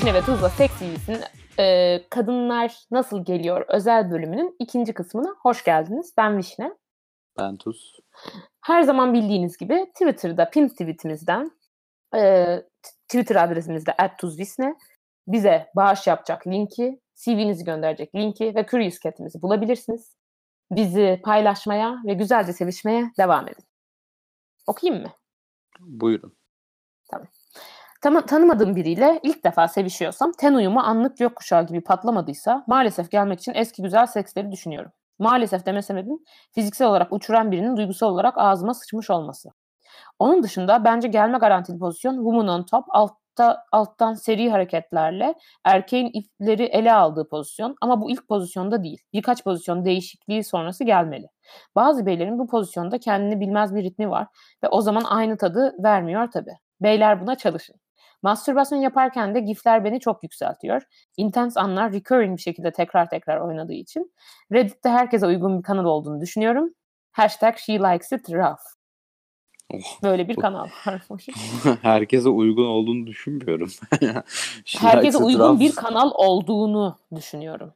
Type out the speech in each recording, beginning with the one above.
Vişne ve Tuzla Seks dizisinin e, Kadınlar Nasıl Geliyor özel bölümünün ikinci kısmına hoş geldiniz. Ben Vişne. Ben Tuz. Her zaman bildiğiniz gibi Twitter'da pin tweetimizden e, Twitter adresimizde @tuzvisne bize bağış yapacak linki, CV'nizi gönderecek linki ve Curious Cat'imizi bulabilirsiniz. Bizi paylaşmaya ve güzelce sevişmeye devam edin. Okuyayım mı? Buyurun. Tamam. Tam, tanımadığım biriyle ilk defa sevişiyorsam ten uyumu anlık gökkuşağı gibi patlamadıysa maalesef gelmek için eski güzel seksleri düşünüyorum. Maalesef deme sebebim fiziksel olarak uçuran birinin duygusal olarak ağzıma sıçmış olması. Onun dışında bence gelme garantili pozisyon woman on top altta, alttan seri hareketlerle erkeğin ipleri ele aldığı pozisyon ama bu ilk pozisyonda değil. Birkaç pozisyon değişikliği sonrası gelmeli. Bazı beylerin bu pozisyonda kendini bilmez bir ritmi var ve o zaman aynı tadı vermiyor tabii. Beyler buna çalışın. Mastürbasyon yaparken de gifler beni çok yükseltiyor. Intense anlar recurring bir şekilde tekrar tekrar oynadığı için. Reddit'te herkese uygun bir kanal olduğunu düşünüyorum. Hashtag she likes it rough. Oh. Böyle bir kanal var. Herkese uygun olduğunu düşünmüyorum. Herkese uygun bir kanal olduğunu düşünüyorum.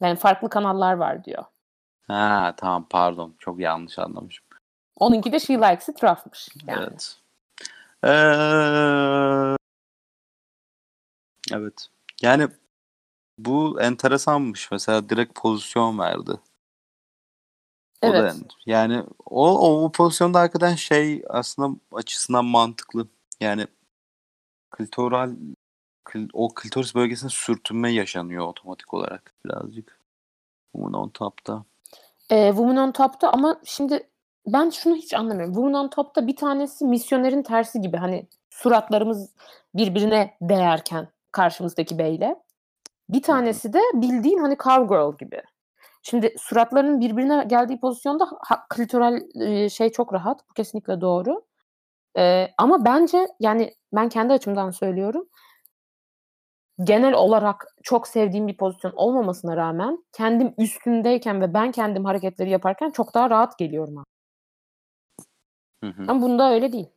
Yani farklı kanallar var diyor. Ha tamam pardon. Çok yanlış anlamışım. Onunki de she likes it rough'mış. Yani. Evet. Ee, evet. Yani bu enteresanmış. Mesela direkt pozisyon verdi. O da Evet. yani, yani o, o, o pozisyonda hakikaten şey aslında açısından mantıklı. Yani klitoral kl- o klitoris bölgesinde sürtünme yaşanıyor otomatik olarak birazcık. Woman on top'ta. E, Woman on Top'ta ama şimdi ben şunu hiç anlamıyorum. Woman on Top'ta bir tanesi misyonerin tersi gibi hani suratlarımız birbirine değerken karşımızdaki beyle. Bir tanesi de bildiğin hani cowgirl gibi. Şimdi suratlarının birbirine geldiği pozisyonda ha- klitoral e, şey çok rahat. Bu kesinlikle doğru. E, ama bence yani ben kendi açımdan söylüyorum. Genel olarak çok sevdiğim bir pozisyon olmamasına rağmen kendim üstündeyken ve ben kendim hareketleri yaparken çok daha rahat geliyorum. Hı hı. Ama bunda öyle değil.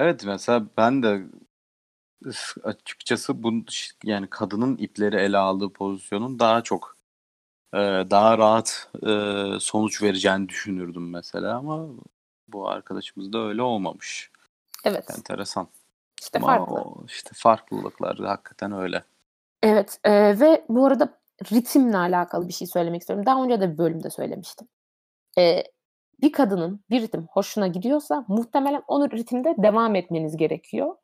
Evet mesela ben de açıkçası bu yani kadının ipleri ele aldığı pozisyonun daha çok e, daha rahat e, sonuç vereceğini düşünürdüm mesela ama bu arkadaşımız da öyle olmamış. Evet. Enteresan. İşte Ama farklı. o işte farklılıklar hakikaten öyle. Evet e, ve bu arada ritimle alakalı bir şey söylemek istiyorum. Daha önce de bir bölümde söylemiştim. E, bir kadının bir ritim hoşuna gidiyorsa muhtemelen onu ritimde devam etmeniz gerekiyor.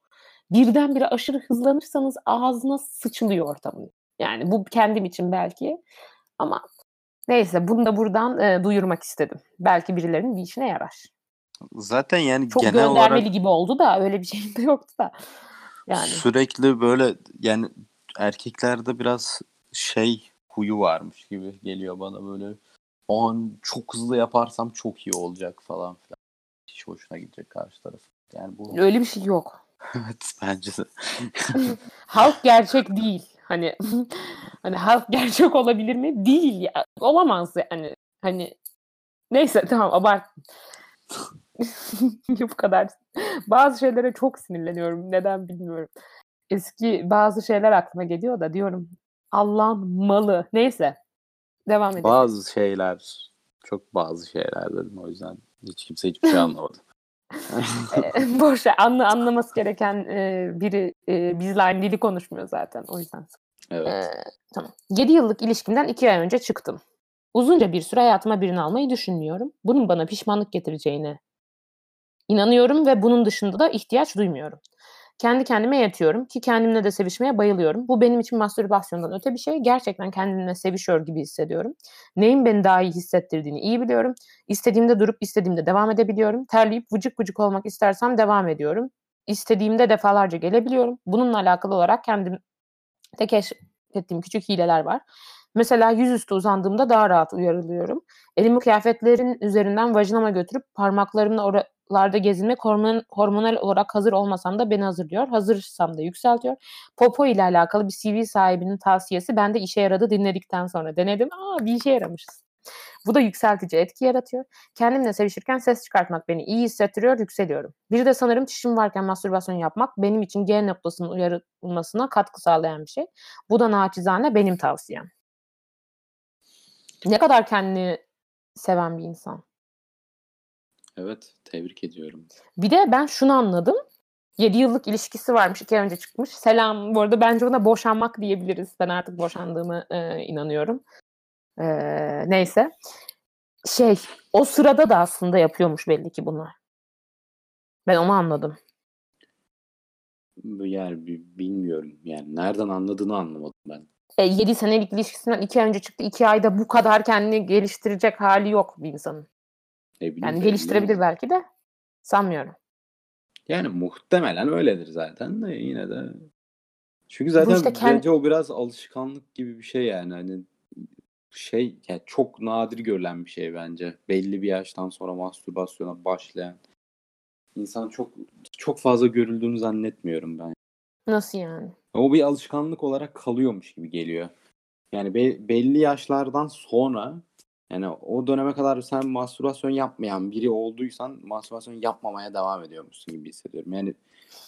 Birdenbire aşırı hızlanırsanız ağzına sıçılıyor ortamın. Yani bu kendim için belki ama neyse bunu da buradan e, duyurmak istedim. Belki birilerinin bir işine yarar. Zaten yani Çok genel göndermeli olarak gibi oldu da öyle bir şey de yoktu da. Yani sürekli böyle yani erkeklerde biraz şey huyu varmış gibi geliyor bana böyle. O an çok hızlı yaparsam çok iyi olacak falan filan. Hiç hoşuna gidecek karşı taraf. Yani bu öyle bir şey yok. evet bence de. halk gerçek değil. Hani hani halk gerçek olabilir mi? Değil ya. Olamaz yani. Hani neyse tamam abart. Bu kadar. Bazı şeylere çok sinirleniyorum. Neden bilmiyorum. Eski bazı şeyler aklıma geliyor da diyorum Allah'ın malı. Neyse. Devam edelim. Bazı şeyler çok bazı şeyler dedim o yüzden hiç kimse hiçbir şey anlamadı. Ee, Boş. Anla, anlaması gereken e, biri e, bizle aynı dili konuşmuyor zaten. O yüzden Evet. Ee, tamam. 7 yıllık ilişkimden 2 ay önce çıktım. Uzunca bir süre hayatıma birini almayı düşünmüyorum. Bunun bana pişmanlık getireceğine inanıyorum ve bunun dışında da ihtiyaç duymuyorum. Kendi kendime yatıyorum ki kendimle de sevişmeye bayılıyorum. Bu benim için mastürbasyondan öte bir şey. Gerçekten kendimle sevişiyor gibi hissediyorum. Neyin beni daha iyi hissettirdiğini iyi biliyorum. İstediğimde durup istediğimde devam edebiliyorum. Terleyip vıcık vıcık olmak istersem devam ediyorum. İstediğimde defalarca gelebiliyorum. Bununla alakalı olarak kendim de keşfettiğim küçük hileler var. Mesela yüzüstü uzandığımda daha rahat uyarılıyorum. Elimi kıyafetlerin üzerinden vajinama götürüp parmaklarımla oralarda gezinmek hormon, hormonal olarak hazır olmasam da beni hazırlıyor. Hazırsam da yükseltiyor. Popo ile alakalı bir CV sahibinin tavsiyesi bende işe yaradı dinledikten sonra denedim. Aa bir işe yaramış. Bu da yükseltici etki yaratıyor. Kendimle sevişirken ses çıkartmak beni iyi hissettiriyor, yükseliyorum. Bir de sanırım çişim varken mastürbasyon yapmak benim için G noktasının uyarılmasına katkı sağlayan bir şey. Bu da naçizane benim tavsiyem. Ne kadar kendini seven bir insan. Evet, tebrik ediyorum. Bir de ben şunu anladım. 7 yıllık ilişkisi varmış. 2 ay önce çıkmış. Selam. Bu arada bence ona boşanmak diyebiliriz. Ben artık boşandığımı e, inanıyorum. E, neyse. Şey, o sırada da aslında yapıyormuş belli ki bunu. Ben onu anladım. Yani bilmiyorum. Yani nereden anladığını anlamadım ben. E, 7 senelik ilişkisinden 2 ay önce çıktı. 2 ayda bu kadar kendini geliştirecek hali yok bir insanın. Ne bileyim, Yani geliştirebilir mi? belki de. Sanmıyorum. Yani muhtemelen öyledir zaten de yine de. Çünkü zaten işte kend- bence o biraz alışkanlık gibi bir şey yani. Hani şey yani çok nadir görülen bir şey bence. Belli bir yaştan sonra mastürbasyona başlayan insan çok çok fazla görüldüğünü zannetmiyorum ben. Nasıl yani? O bir alışkanlık olarak kalıyormuş gibi geliyor. Yani be- belli yaşlardan sonra yani o döneme kadar sen mastürbasyon yapmayan biri olduysan mastürbasyon yapmamaya devam ediyormuşsun gibi hissediyorum. Yani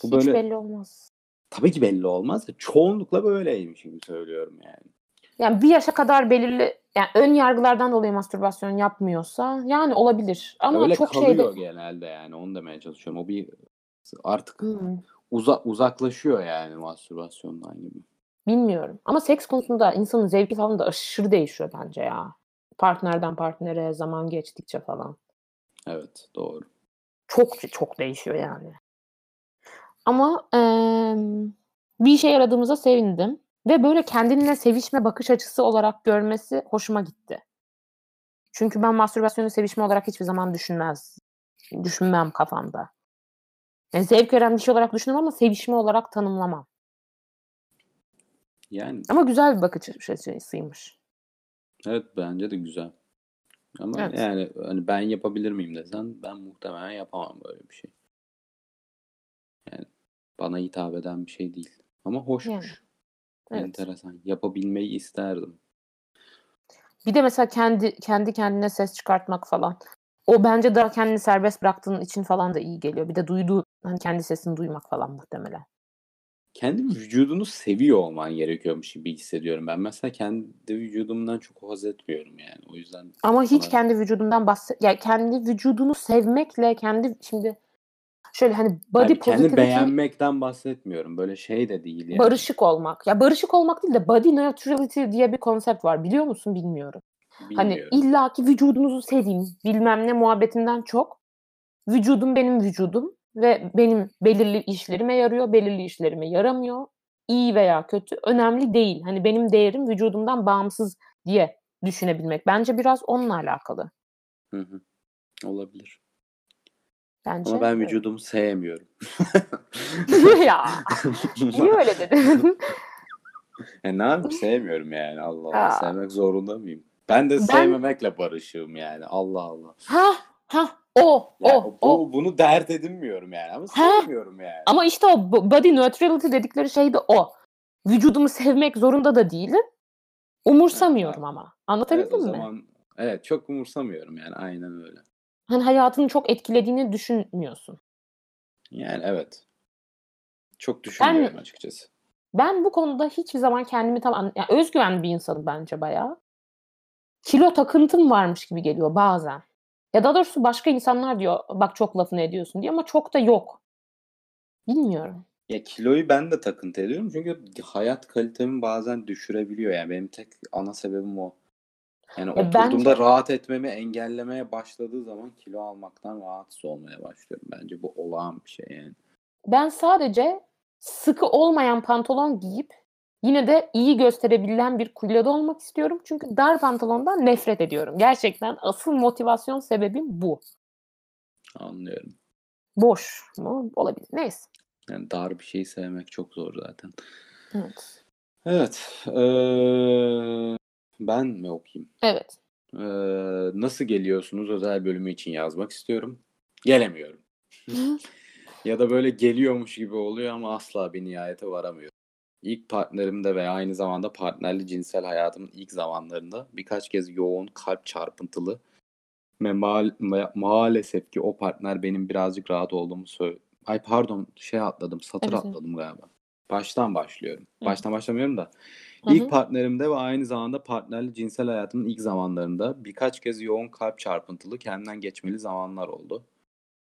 bu Hiç böyle belli olmaz. tabii ki belli olmaz çoğunlukla böyleymiş gibi söylüyorum yani. Yani bir yaşa kadar belirli yani ön yargılardan dolayı mastürbasyon yapmıyorsa yani olabilir. Ama Öyle çok kalıyor şeyde genelde yani onu demeye çalışıyorum. O bir artık Hmm, uza, uzaklaşıyor yani mastürbasyondan gibi. bilmiyorum. Ama seks konusunda insanın zevki falan da aşırı değişiyor bence ya. Partnerden partnere zaman geçtikçe falan. Evet doğru. Çok çok değişiyor yani. Ama eee, bir işe yaradığımıza sevindim. Ve böyle kendinle sevişme bakış açısı olarak görmesi hoşuma gitti. Çünkü ben mastürbasyonu sevişme olarak hiçbir zaman düşünmez. Düşünmem kafamda. Yani zevk veren bir şey olarak düşünürüm ama sevişme olarak tanımlamam. Yani Ama güzel bir bakış açısıymış. Evet bence de güzel. Ama Evet. yani hani ben yapabilir miyim desen ben muhtemelen yapamam böyle bir şey. Yani bana hitap eden bir şey değil. Ama hoşmuş. Yani, evet. Enteresan. Yapabilmeyi isterdim. Bir de mesela kendi kendi kendine ses çıkartmak falan. O bence daha kendini serbest bıraktığın için falan da iyi geliyor. Bir de duyduğu hani kendi sesini duymak falan muhtemelen. Kendi vücudunu seviyor olman gerekiyormuş gibi hissediyorum. Ben mesela kendi vücudumdan çok haz etmiyorum yani. O yüzden Ama hiç bana kendi vücudundan bahset yani kendi vücudunu sevmekle kendi şimdi şöyle hani body yani kendi beğenmekten bahsetmiyorum. Böyle şey de değil yani. barışık olmak. Ya barışık olmak değil de body neutrality diye bir konsept var. Biliyor musun bilmiyorum. Hani Bilmiyorum. illaki vücudunuzu seveyim bilmem ne muhabbetinden çok vücudum benim vücudum ve benim belirli işlerime yarıyor, belirli işlerime yaramıyor. İyi veya kötü önemli değil. Hani benim değerim vücudumdan bağımsız diye düşünebilmek. Bence biraz onunla alakalı. Hı hı. Olabilir. Bence. Ama ben öyle. vücudumu sevmiyorum. ya niye öyle dedin? Yani ne yapayım sevmiyorum yani. Allah Allah. Sevmek zorunda mıyım? Ben de Ben- sevmemekle barışığım yani. Allah Allah. ha ha o Yani o bu, o. bunu dert edinmiyorum yani. Ama Ha. sevmiyorum yani. Ama işte o bo- body neutrality dedikleri şey de o. Vücudumu sevmek zorunda da değilim. Umursamıyorum ama. Evet Anlatabildim o mi? zaman evet çok umursamıyorum yani. Aynen öyle. Hani hayatını çok etkilediğini düşünmüyorsun. Yani evet. Çok düşünmüyorum açıkçası. Ben bu konuda hiçbir zaman kendimi tam an- yani özgüvenli bir insanım bence bayağı. Kilo takıntım varmış gibi geliyor bazen. Ya daha doğrusu başka insanlar diyor bak çok lafını ediyorsun diyor ama çok da yok. Bilmiyorum. Ya kiloyu ben de takıntı ediyorum çünkü hayat kalitemi bazen düşürebiliyor yani benim tek ana sebebim o. Yani Ya oturduğumda bence- rahat etmemi engellemeye başladığı zaman kilo almaktan rahatsız olmaya başlıyorum. Bence bu olağan bir şey yani. Ben sadece sıkı olmayan pantolon giyip yine de iyi gösterebilen bir kiloda olmak istiyorum. Çünkü dar pantolondan nefret ediyorum. Gerçekten asıl motivasyon sebebim bu. Anlıyorum. Boş mu? Olabilir. Neyse. Yani dar bir şeyi sevmek çok zor zaten. Evet. Evet. eee, ben mi okuyayım? Evet. Eee, nasıl geliyorsunuz özel bölümü için yazmak istiyorum. Gelemiyorum. Ya da böyle geliyormuş gibi oluyor ama asla bir nihayete varamıyor. İlk partnerimde ve aynı zamanda partnerli cinsel hayatımın ilk zamanlarında birkaç kez yoğun kalp çarpıntılı ve ma- ma- maalesef ki o partner benim birazcık rahat olduğumu söyle. Ay pardon şey atladım satır Evet, atladım galiba. Baştan başlıyorum. Hı. Baştan başlamıyorum da. Hı İlk partnerimde ve aynı zamanda partnerli cinsel hayatımın ilk zamanlarında birkaç kez yoğun kalp çarpıntılı kendimden geçmeli zamanlar oldu.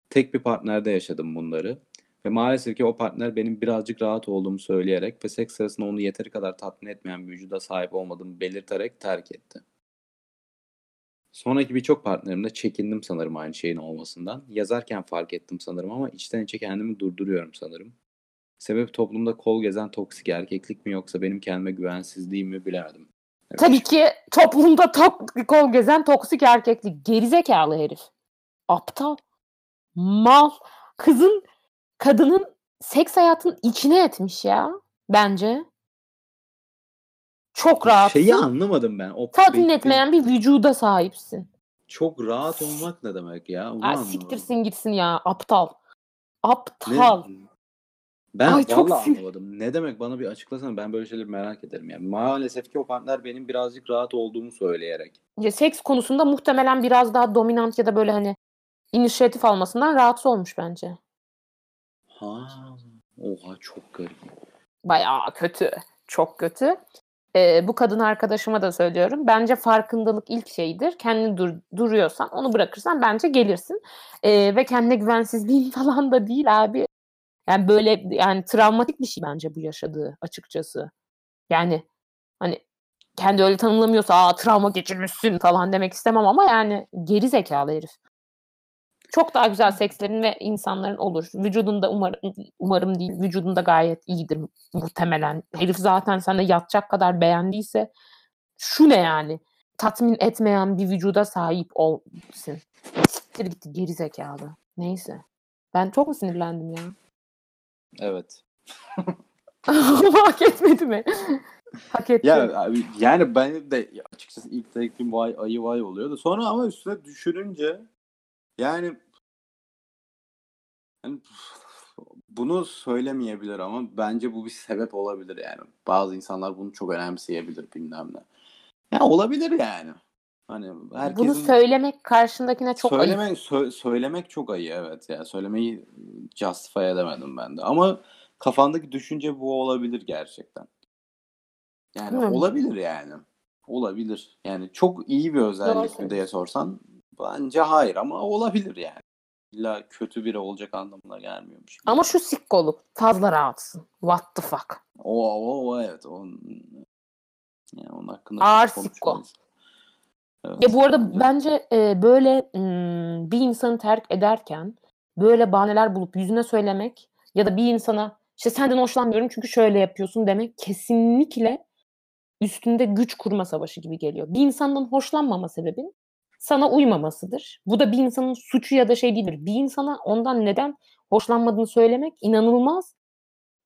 Tek bir partnerde yaşadım bunları. Ve maalesef ki o partner benim birazcık rahat olduğumu söyleyerek ve seks sırasında onu yeteri kadar tatmin etmeyen bir vücuda sahip olmadığımı belirterek terk etti. Sonraki birçok partnerimde çekindim sanırım aynı şeyin olmasından. Yazarken fark ettim sanırım ama içten içe kendimi durduruyorum sanırım. Sebep toplumda kol gezen toksik erkeklik mi yoksa benim kendime güvensizliğim mi bilemedim. Evet. Tabii ki toplumda tok, kol gezen toksik erkeklik. Gerizekalı herif. Aptal. Mal. Kızın, kadının seks hayatının içine etmiş ya. Bence. Çok rahatsın. Şeyi anlamadım ben. O tatmin be- etmeyen bir vücuda sahipsin. Çok rahat olmak ne demek ya? Onu Ay, anlamadım. siktirsin gitsin ya. Aptal. Ne- Aptal. Ben Ay, çok anlamadım. Ne demek bana bir açıklasana. Ben böyle şeyleri merak ederim yani. Maalesef ki o partner benim birazcık rahat olduğumu söyleyerek. Ya, seks konusunda muhtemelen biraz daha dominant ya da böyle hani inisiyatif almasından rahatsız olmuş bence. Ha. Oha çok garip. Bayağı kötü. Çok kötü. Ee, bu kadın arkadaşıma da söylüyorum. Bence farkındalık ilk şeydir. Kendini dur, duruyorsan onu bırakırsan bence gelirsin. Ee, ve kendine güvensizliğin falan da değil abi. Yani böyle yani travmatik bir şey bence bu yaşadığı açıkçası. Yani hani kendi öyle tanımlamıyorsa aa travma geçirmişsin falan demek istemem ama yani geri zekalı herif. Çok daha güzel sekslerin ve insanların olur. Vücudunda umarım, umarım değil, vücudunda gayet iyidir muhtemelen. Herif zaten sana yatacak kadar beğendiyse şu ne yani? Tatmin etmeyen bir vücuda sahip olsun. Siktir gitti geri zekalı. Neyse. Ben çok mu sinirlendim ya? Evet. Hak etmedi mi? Hak etti. Ya yani ben de açıkçası ilk tepkim vay ayı vay oluyordu. Sonra ama üstüne düşününce yani hani bunu söylemeyebilir ama bence bu bir sebep olabilir yani. Bazı insanlar bunu çok önemseyebilir bilmem ne. Ya olabilir yani. Hani herkesin Bunu söylemek karşındakine çok ayıp. söylemek sö- söylemek çok ayı evet ya. Söylemeyi justify edemedim ben de. Ama kafandaki düşünce bu olabilir gerçekten. Yani Bilmiyorum. olabilir yani. Olabilir. Yani çok iyi bir özellik mi diye sorsan bence hayır ama olabilir yani. İlla kötü biri olacak anlamına gelmiyormuş. Ama şu sikkoluk. Fazla rahatsın. What the fuck? O, o, o evet. O, yani onun hakkında Ağır sikko. Evet, Ya bu arada bence. e, böyle mm, bir insanı terk ederken böyle bahaneler bulup yüzüne söylemek ya da bir insana işte senden hoşlanmıyorum çünkü şöyle yapıyorsun demek kesinlikle üstünde güç kurma savaşı gibi geliyor. Bir insandan hoşlanmama sebebin sana uymamasıdır. Bu da bir insanın suçu ya da şey değildir. Bir insana ondan neden hoşlanmadığını söylemek inanılmaz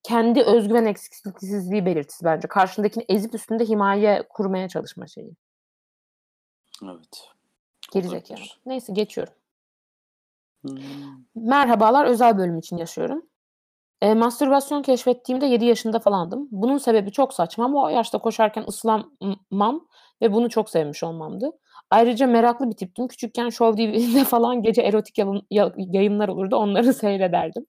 kendi özgüven eksikliği belirtisi bence. Karşındakini ezip üstünde himaye kurmaya çalışma şeyi. Evet. Gerizekalı. Olabilir. Neyse geçiyorum. Hmm. Merhabalar özel bölüm için yaşıyorum. E, mastürbasyon keşfettiğimde 7 yaşında falandım. Bunun sebebi çok saçma ama o yaşta koşarken ıslanmam ve bunu çok sevmiş olmamdı. Ayrıca meraklı bir tiptim. Küçükken Show TV'de falan gece erotik yayınlar olurdu. Onları seyrederdim.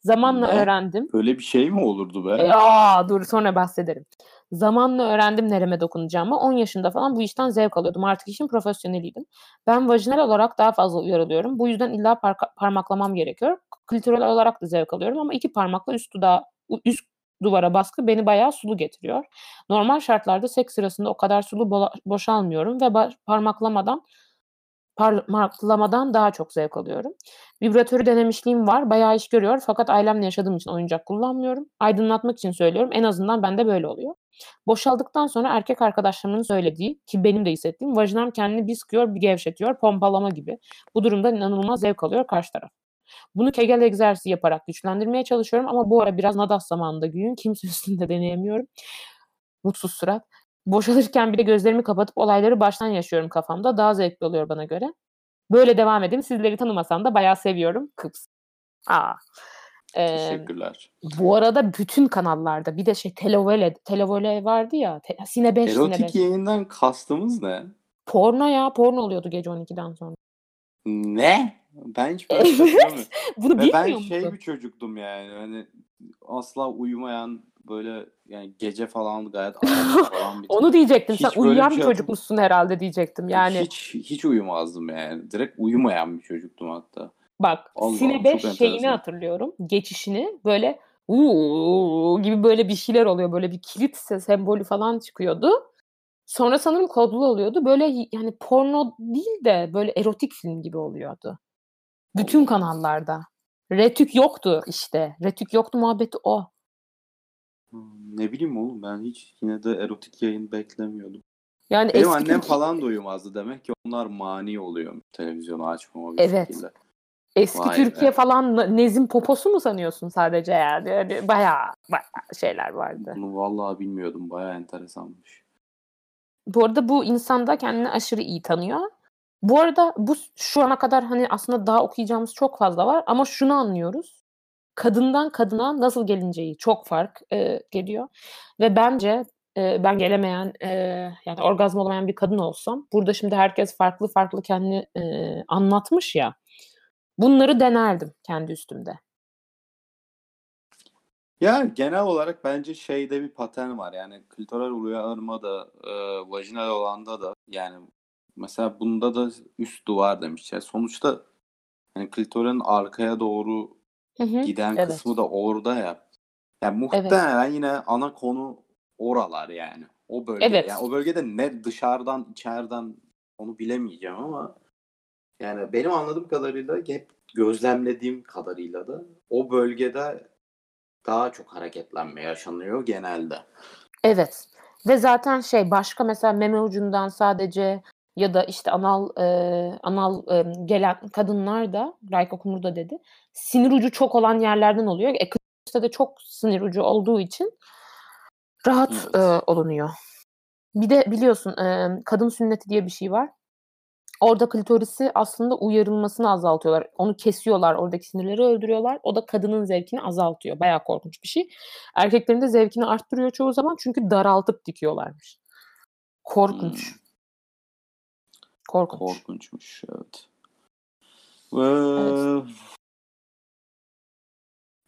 Zamanla Ne? öğrendim. Öyle bir şey mi olurdu be? E, aa, dur sonra bahsederim. Zamanla öğrendim nereme dokunacağımı. 10 yaşında falan bu işten zevk alıyordum. Artık işin profesyoneliydim. Ben vajinal olarak daha fazla uyarılıyorum. Bu yüzden illa parka- parmaklamam gerekiyor. Klitoral olarak da zevk alıyorum ama iki parmakla üst dudağa, üst duvara baskı beni bayağı sulu getiriyor. Normal şartlarda seks sırasında o kadar sulu boşalmıyorum ve parmaklamadan parmaklamadan daha çok zevk alıyorum. Vibratörü denemişliğim var. Bayağı iş görüyor. Fakat ailemle yaşadığım için oyuncak kullanmıyorum. Aydınlatmak için söylüyorum. En azından bende böyle oluyor. Boşaldıktan sonra erkek arkadaşlarımın söylediği ki benim de hissettiğim vajinam kendini bir sıkıyor bir gevşetiyor. Pompalama gibi. Bu durumdan inanılmaz zevk alıyor karşı taraf. Bunu kegel egzersizi yaparak güçlendirmeye çalışıyorum ama bu ara biraz nadas zamanında güyün. Kimse üstünde deneyemiyorum. Mutsuz surat. Boşalırken bir de gözlerimi kapatıp olayları baştan yaşıyorum kafamda. Daha zevkli oluyor bana göre. Böyle devam edin. Sizleri tanımasam da bayağı seviyorum. Kıps. Aa. Eee, Teşekkürler. bu arada bütün kanallarda bir de şey Televole Televole vardı ya. Te Sine 5, Sine 5. Erotik yayından kastımız ne? Porno ya. Porno oluyordu gece 12'den sonra. Ne? Ben hiç böyle şey. Evet. Bunu Ve ben bilmiyor şey musun? bir çocuktum yani. Hani asla uyumayan böyle yani gece falan gayet falan bir Onu diyecektim. Sen Hiç bir uyuyan bir şey çocukmuşsun herhalde diyecektim. Yani hiç hiç uyumazdım yani. Direkt uyumayan bir çocuktum hatta. bak Allah Sine Allah, 5 çok şeyini hatırlıyorum. Geçişini böyle uuu gibi böyle bir şeyler oluyor. Böyle bir kilit sembolü falan çıkıyordu. Sonra sanırım kodlu oluyordu. Böyle yani porno değil de böyle erotik film gibi oluyordu. Bütün kanallarda. Retük yoktu işte. Retük yoktu muhabbeti o. Hmm, Ne bileyim oğlum ben hiç yine de erotik yayın beklemiyordum. Yani Benim eski annem Türkiye, falan da uyumazdı. Demek ki onlar mani oluyor televizyonu açmama bir Evet. şekilde. eski Vay Türkiye be. falan Nezim poposu mu sanıyorsun sadece yani? Yani bayağı, bayağı şeyler vardı. Bunu vallahi bilmiyordum. Bayağı enteresanmış. Bu arada bu insan da kendini aşırı iyi tanıyor. Bu arada bu şu ana kadar hani aslında daha okuyacağımız çok fazla var ama şunu anlıyoruz. Kadından kadına nasıl gelinceği çok fark e, geliyor. Ve bence e, ben gelemeyen e, yani orgazm olamayan bir kadın olsam burada şimdi herkes farklı farklı kendini e, anlatmış ya. Bunları denerdim kendi üstümde. Ya genel olarak bence şeyde bir patern var. Yani klitoral uyarma da e, vajinal olanda da yani mesela bunda da üst duvar demişler. Sonuçta hani klitorin arkaya doğru Hı hı, giden evet. kısmı da orada ya. Yani Evet. muhtemelen yine ana konu oralar yani. O bölge. Evet. Yani o bölgede ne dışarıdan içeriden onu bilemeyeceğim ama yani benim anladığım kadarıyla hep gözlemlediğim kadarıyla da o bölgede daha çok hareketlenme yaşanıyor genelde. Evet. Ve zaten şey başka mesela meme ucundan sadece ya da işte anal e, anal e, gelen kadınlar da Rayko Kumru da dedi. Sinir ucu çok olan yerlerden oluyor. E klitoris'te de çok sinir ucu olduğu için rahat Evet. e, olunuyor. Bir de biliyorsun e, kadın sünneti diye bir şey var. Orada klitorisi aslında uyarılmasını azaltıyorlar. Onu kesiyorlar, oradaki sinirleri öldürüyorlar. O da kadının zevkini azaltıyor. Bayağı korkunç bir şey. Erkeklerin de zevkini arttırıyor çoğu zaman çünkü daraltıp dikiyorlarmış. Korkunç. Hmm, Korkunç. korkunçmuş evet. Ve Evet.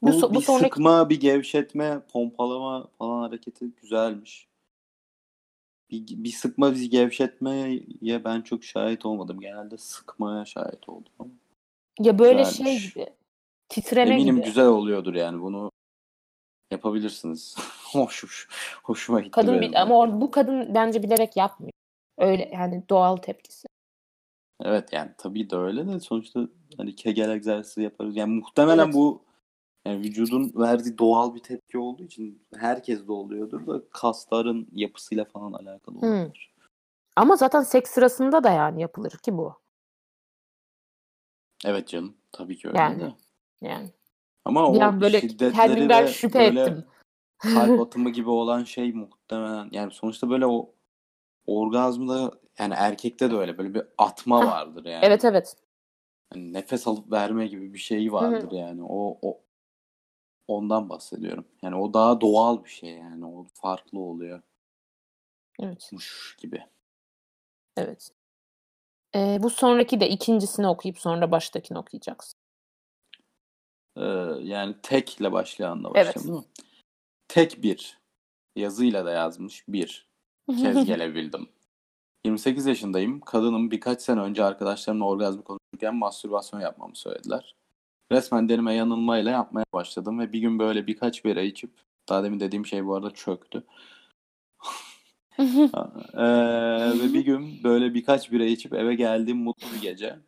Bu, bu bu bir sonraki sıkma, bir gevşetme, pompalama falan hareketi güzelmiş. Bir, bir sıkma, bir gevşetmeye ben çok şahit olmadım. Genelde sıkmaya şahit oldum ama ya böyle şey güzelmiş. gibi titreme Eminim gibi. güzel oluyordur yani bunu yapabilirsiniz. Hoş, hoşuma gitti Kadın de. ama or- bu kadın bence bilerek yapmıyor. Öyle yani doğal tepkisi. Evet yani tabii de öyle de sonuçta hani kegel egzersizi yaparız. Yani muhtemelen Evet. bu yani vücudun verdiği doğal bir tepki olduğu için herkes de oluyordur da kasların yapısıyla falan alakalı Hmm. olabilir. Ama zaten seks sırasında da yani yapılır ki bu. Evet canım tabii ki öyle Yani de. yani. Ama Bir o böyle şiddetleri ve şüphe böyle ettim. kalp atımı gibi olan şey muhtemelen yani sonuçta böyle o orgazmda yani erkekte de öyle böyle bir atma vardır yani. evet evet. Hani nefes alıp verme gibi bir şey vardır yani. O, o ondan bahsediyorum. Yani o daha doğal bir şey yani. O farklı oluyor. Evet. Muş gibi. Evet. Ee, bu sonraki de ikincisini okuyup sonra baştakini okuyacaksın. Ee, yani tekle başlayanla Evet. başlayalım değil mi? Tek bir. Yazıyla da yazmış. Bir. Kez gelebildim. 28 yaşındayım. Kadınım birkaç sene önce arkadaşlarımla orgazmı konuşurken mastürbasyon yapmamı söylediler. Resmen denime yanılmayla yapmaya başladım ve bir gün böyle birkaç bira içip daha demin dediğim şey bu arada çöktü. Ee, ve bir gün böyle birkaç bira içip eve geldiğim mutlu bir gece.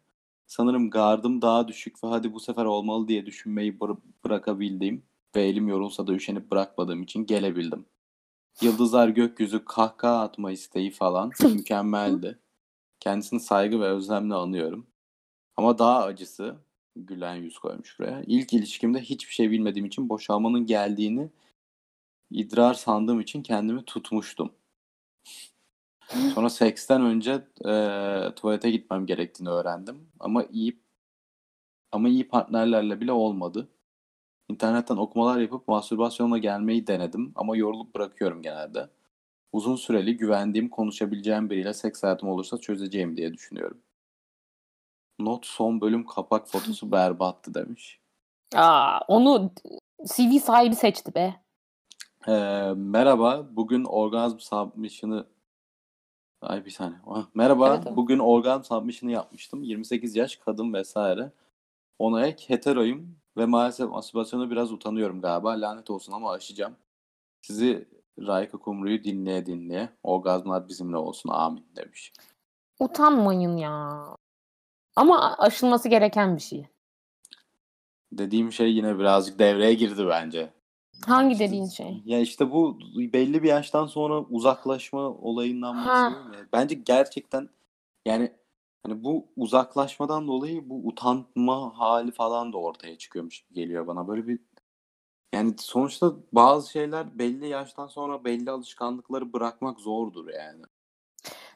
Sanırım gardım daha düşük ve hadi bu sefer olmalı diye düşünmeyi bır- bırakabildiğim ve elim yorulsa da üşenip bırakmadığım için gelebildim. Yıldızlar gökyüzü kahkaha atma isteği falan mükemmeldi. Kendisini saygı ve özlemle anıyorum. Ama daha acısı gülen yüz koymuş buraya. İlk ilişkimde hiçbir şey bilmediğim için boşalmanın geldiğini idrar sandığım için kendimi tutmuştum. Sonra seksten önce e, tuvalete gitmem gerektiğini öğrendim. Ama iyi ama iyi partnerlerle bile olmadı. İnternetten okumalar yapıp mastürbasyonla gelmeyi denedim ama yorulup bırakıyorum genelde. Uzun süreli güvendiğim, konuşabileceğim biriyle seks hayatım olursa çözeceğim diye düşünüyorum. Not son bölüm kapak fotosu berbattı demiş. Aa, onu CV sahibi seçti be. Ee, merhaba, bugün orgazm submission'ı Ay bir saniye. Ah, merhaba, Evet, evet. bugün orgazm submission'ı yapmıştım. 28 yaş, kadın vesaire. Ona ek heteroyum ve maalesef mastürbasyona biraz utanıyorum galiba. Lanet olsun ama aşacağım. Sizi Rayka Kumru'yu dinleye dinleye. Orgazmlar bizimle olsun amin demiş. Utanmayın ya. Ama aşılması gereken bir şey. Dediğim şey yine birazcık devreye girdi bence. Hangi dediğin şey? Ya işte bu belli bir yaştan sonra uzaklaşma olayından bahsediyorum. Bence gerçekten yani hani bu uzaklaşmadan dolayı bu utanma hali falan da ortaya çıkıyormuş gibi geliyor bana. Böyle bir yani sonuçta bazı şeyler belli yaştan sonra belli alışkanlıkları bırakmak zordur yani.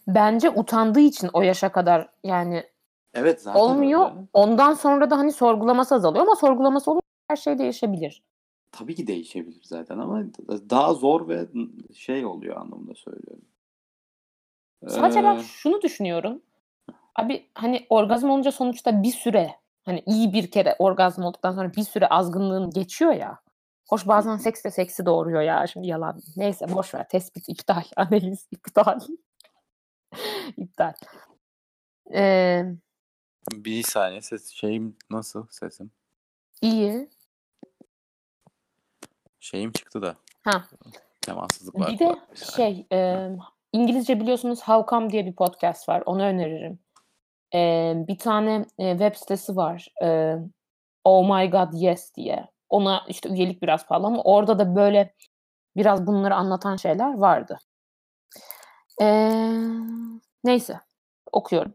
Bence utandığı için o yaşa kadar yani Evet zaten olmuyor. öyle. Ondan sonra da hani sorgulaması azalıyor ama sorgulaması olur her şey değişebilir. Tabii ki değişebilir zaten ama daha zor ve şey oluyor anlamında söylüyorum. Sadece ben Ee, şunu düşünüyorum. Abi hani orgazm olunca sonuçta bir süre hani iyi bir kere orgazm olduktan sonra bir süre azgınlığın geçiyor ya. Hoş bazen seks de seksi doğuruyor ya. Şimdi yalan. Neyse boş ver. Tespit iptal. Analiz iptal. iptal. Ee, bir saniye ses şeyim nasıl sesim? iyi. Şeyim çıktı da. Ha. Temassızlık var. Bir de bir şey e, İngilizce biliyorsunuz How Come diye bir podcast var. Onu öneririm. E, bir tane e, web sitesi var. E, oh My God Yes diye. Ona işte üyelik biraz pahalı ama orada da böyle biraz bunları anlatan şeyler vardı. E, neyse okuyorum.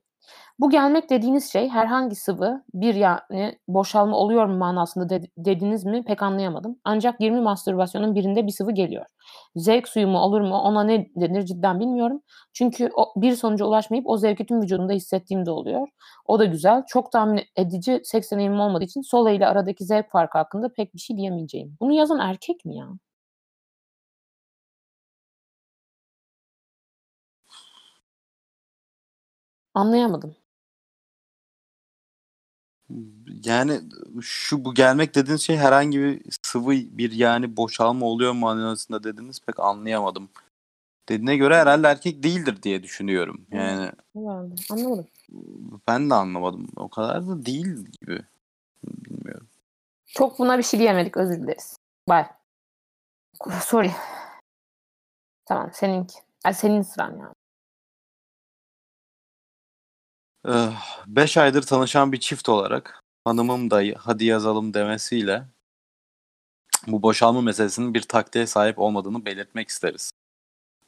Bu gelmek dediğiniz şey herhangi sıvı bir yani boşalma oluyor mu manasında de- dediniz mi pek anlayamadım. Ancak 20 mastürbasyonun birinde bir sıvı geliyor. Zevk suyu mu olur mu ona ne denir cidden bilmiyorum. Çünkü o, bir sonuca ulaşmayıp o zevki tüm vücudumda hissettiğim de oluyor. O da güzel. Çok tahmin edici seks deneyimim olmadığı için sola ile aradaki zevk farkı hakkında pek bir şey diyemeyeceğim. Bunu yazan erkek mi ya? Anlayamadım. Yani şu bu gelmek dediğiniz şey herhangi bir sıvı bir yani boşalma oluyor mu manasında dediniz pek anlayamadım. Dediğine göre herhalde erkek değildir diye düşünüyorum. Yani Herhalde. Anlamadım. ben de anlamadım. O kadar da değil gibi. Bilmiyorum. Çok buna bir şey diyemedik. Özür dileriz. Bye. Sorry. Tamam seninki. Ay, senin sıran ya. 5 aydır tanışan bir çift olarak hanımım da hadi yazalım demesiyle bu boşalma meselesinin bir taktiğe sahip olmadığını belirtmek isteriz.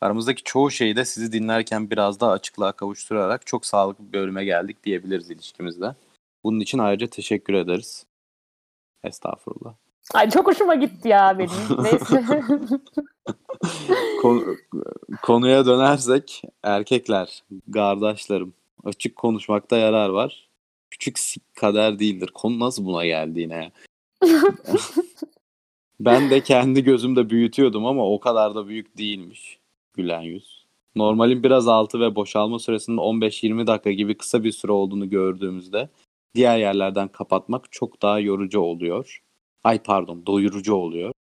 Aramızdaki çoğu şeyi de sizi dinlerken biraz daha açıklığa kavuşturarak çok sağlıklı bir bölüme geldik diyebiliriz ilişkimizde. Bunun için ayrıca teşekkür ederiz. Estağfurullah. Ay çok hoşuma gitti ya benim. Neyse. Konu- konuya dönersek erkekler, kardeşlerim açık konuşmakta yarar var. Küçük sik kader değildir. Konu nasıl buna geldi yine ya? Ben de kendi gözümde büyütüyordum ama o kadar da büyük değilmiş. Gülen yüz. Normalin biraz altı ve boşalma süresinin 15-20 dakika gibi kısa bir süre olduğunu gördüğümüzde diğer yerlerden kapatmak çok daha yorucu oluyor. Ay pardon doyurucu oluyor.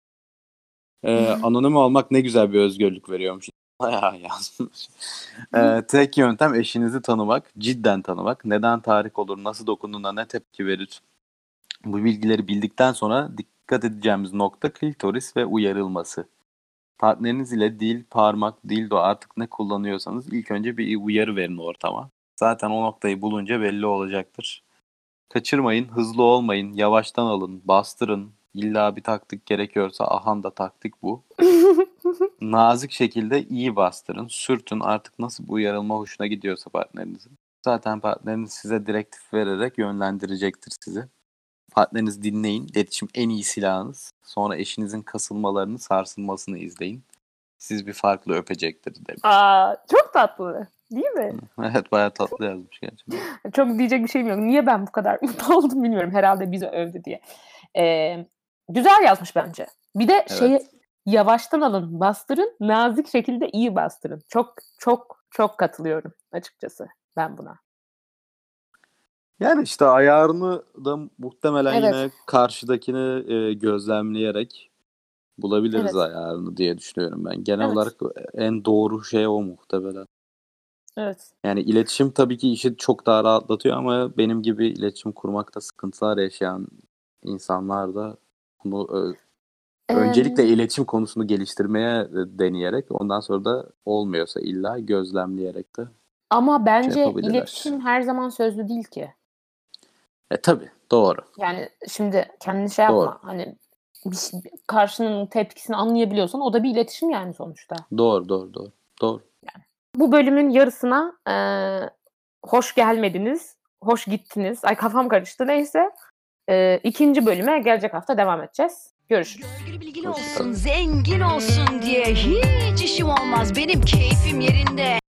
Ee, anonim olmak ne güzel bir özgürlük veriyormuş. Bayağı yazmış. Ee, tek yöntem eşinizi tanımak, cidden tanımak. Neden tahrik olur, nasıl dokunduğuna ne tepki verir. Bu bilgileri bildikten sonra dikkat edeceğimiz nokta klitoris ve uyarılması. Partneriniz ile dil, parmak, dildo artık ne kullanıyorsanız ilk önce bir uyarı verin ortama. Zaten o noktayı bulunca belli olacaktır. Kaçırmayın, hızlı olmayın, yavaştan alın, bastırın. İlla bir taktik gerekiyorsa ahan da taktik bu. Nazik şekilde iyi bastırın, sürtün artık nasıl bu uyarılma hoşuna gidiyorsa partnerinizin. Zaten partneriniz size direktif vererek yönlendirecektir sizi. Partnerinizi dinleyin. İletişim en iyi silahınız. Sonra eşinizin kasılmalarını, sarsılmasını izleyin. Siz bir farklı öpecektir demiş. Aa, çok tatlı. Değil mi? Evet bayağı tatlı yazmış gerçekten. Çok diyecek bir şeyim yok. Niye ben bu kadar mutlu oldum bilmiyorum. Herhalde bizi övdü diye. Ee, Güzel yazmış bence. Bir de Evet. şeyi yavaştan alın, bastırın, nazik şekilde iyi bastırın. Çok çok çok katılıyorum açıkçası ben buna. Yani işte ayarını da muhtemelen Evet. yine karşıdakini e, gözlemleyerek bulabiliriz Evet. ayarını diye düşünüyorum ben. Genel Evet. olarak en doğru şey o muhtemelen. Evet. Yani iletişim tabii ki işi çok daha rahatlatıyor ama benim gibi iletişim kurmakta sıkıntılar yaşayan insanlar da bunu ö- öncelikle iletişim konusunu geliştirmeye deneyerek ondan sonra da olmuyorsa illa gözlemleyerek de. Ama bence yapabilirler. iletişim her zaman sözlü değil ki. E tabii doğru. Yani şimdi kendini şey yapma. Doğru. Hani bir, şey- karşının tepkisini anlayabiliyorsan o da bir iletişim yani sonuçta. Doğru doğru doğru. Doğru. Bu bölümün yarısına eee, hoş gelmediniz, hoş gittiniz. Ay kafam karıştı neyse. Eee, ikinci bölüme gelecek hafta devam edeceğiz. Görüşürüz. Görgülü bilgili olsun, zengin olsun diye hiç işim olmaz. Benim keyfim yerinde.